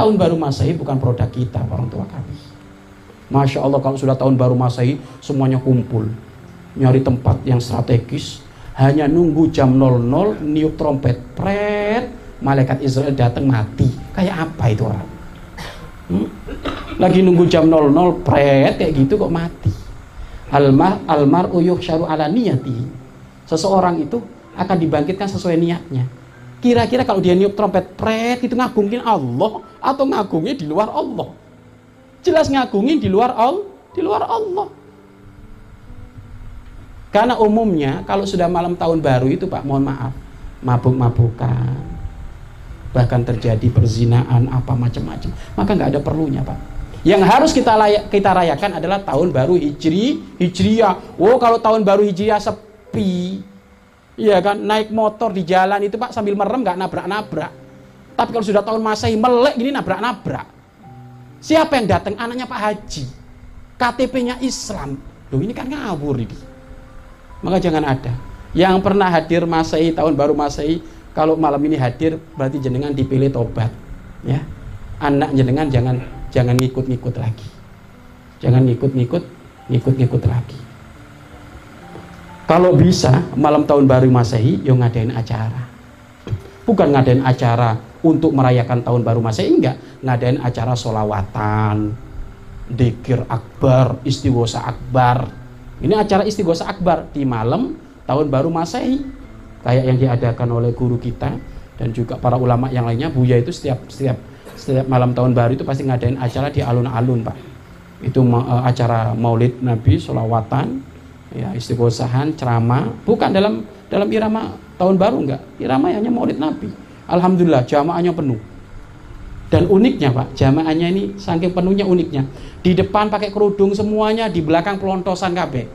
Tahun baru Masehi bukan produk kita, orang tua kami. Masya Allah kalau sudah tahun baru Masehi semuanya kumpul. Nyari tempat yang strategis. Hanya nunggu jam 00 niup trompet. Pret. Malaikat Israel datang mati. Kayak apa itu orang? Hmm? Lagi nunggu jam 00 pret kayak gitu kok mati. Almar almar uyuh syaru ala niyati. Seseorang itu akan dibangkitkan sesuai niatnya. Kira-kira kalau dia niup trompet pret itu ngagungin Allah atau ngagungin di luar Allah? Jelas ngagungin di luar Allah, di luar Allah. Karena umumnya kalau sudah malam tahun baru itu Pak, mohon maaf, mabuk-mabukan, bahkan terjadi perzinaan apa macam-macam, maka nggak ada perlunya Pak. Yang harus kita layak, kita rayakan adalah tahun baru Hijri, Hijriah. Oh, kalau tahun baru Hijriah sepi, Iya kan, naik motor di jalan itu Pak sambil merem nggak nabrak-nabrak. Tapi kalau sudah tahun Masehi melek gini nabrak-nabrak. Siapa yang datang? Anaknya Pak Haji. KTP-nya Islam. Loh ini kan ngawur ini. Maka jangan ada. Yang pernah hadir Masehi tahun baru Masehi, kalau malam ini hadir berarti jenengan dipilih tobat. Ya. Anak jenengan jangan jangan ngikut-ngikut lagi. Jangan ngikut-ngikut, ngikut-ngikut lagi. Kalau bisa malam tahun baru Masehi yo ngadain acara. Bukan ngadain acara untuk merayakan tahun baru Masehi enggak, ngadain acara solawatan, dikir akbar, istighosa akbar. Ini acara istighosa akbar di malam tahun baru Masehi. Kayak yang diadakan oleh guru kita dan juga para ulama yang lainnya, Buya itu setiap setiap setiap malam tahun baru itu pasti ngadain acara di alun-alun, Pak. Itu uh, acara Maulid Nabi, solawatan, ya istighosahan ceramah. Bukan dalam dalam irama tahun baru enggak. Irama hanya maulid nabi. Alhamdulillah jamaahnya penuh. Dan uniknya pak jamaahnya ini saking penuhnya uniknya. Di depan pakai kerudung semuanya di belakang pelontosan kabeh.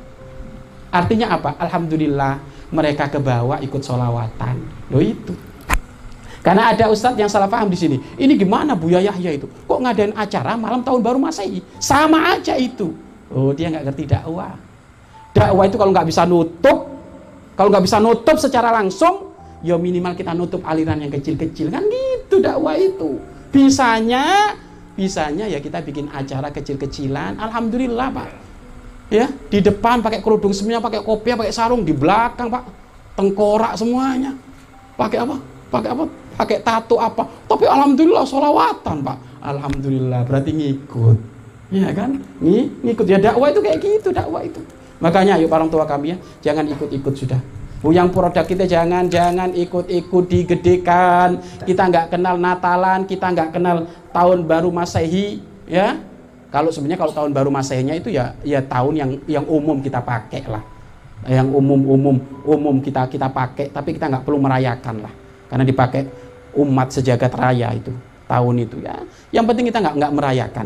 Artinya apa? Alhamdulillah mereka ke bawah ikut solawatan lo itu. Karena ada ustadz yang salah paham di sini. Ini gimana Bu Yahya itu? Kok ngadain acara malam tahun baru Masehi? Sama aja itu. Oh, dia nggak ngerti dakwah dakwah itu kalau nggak bisa nutup kalau nggak bisa nutup secara langsung ya minimal kita nutup aliran yang kecil-kecil. Kan gitu dakwah itu. Bisanya bisanya ya kita bikin acara kecil-kecilan. Alhamdulillah pak. Ya di depan pakai kerudung semuanya pakai kopiah pakai sarung di belakang pak. Tengkorak semuanya. Pakai apa? Pakai apa? Pakai tato apa? Tapi alhamdulillah solawatan pak. Alhamdulillah berarti ngikut. Ya kan? Ngikut. Ya dakwah itu kayak gitu dakwah itu Makanya yuk orang tua kami ya, jangan ikut-ikut sudah. Yang produk kita jangan jangan ikut-ikut digedekan. Kita nggak kenal Natalan, kita nggak kenal tahun baru Masehi, ya. Kalau sebenarnya kalau tahun baru Masehinya itu ya ya tahun yang yang umum kita pakai lah. Yang umum-umum umum kita kita pakai, tapi kita nggak perlu merayakan lah. Karena dipakai umat sejagat raya itu tahun itu ya. Yang penting kita nggak nggak merayakan.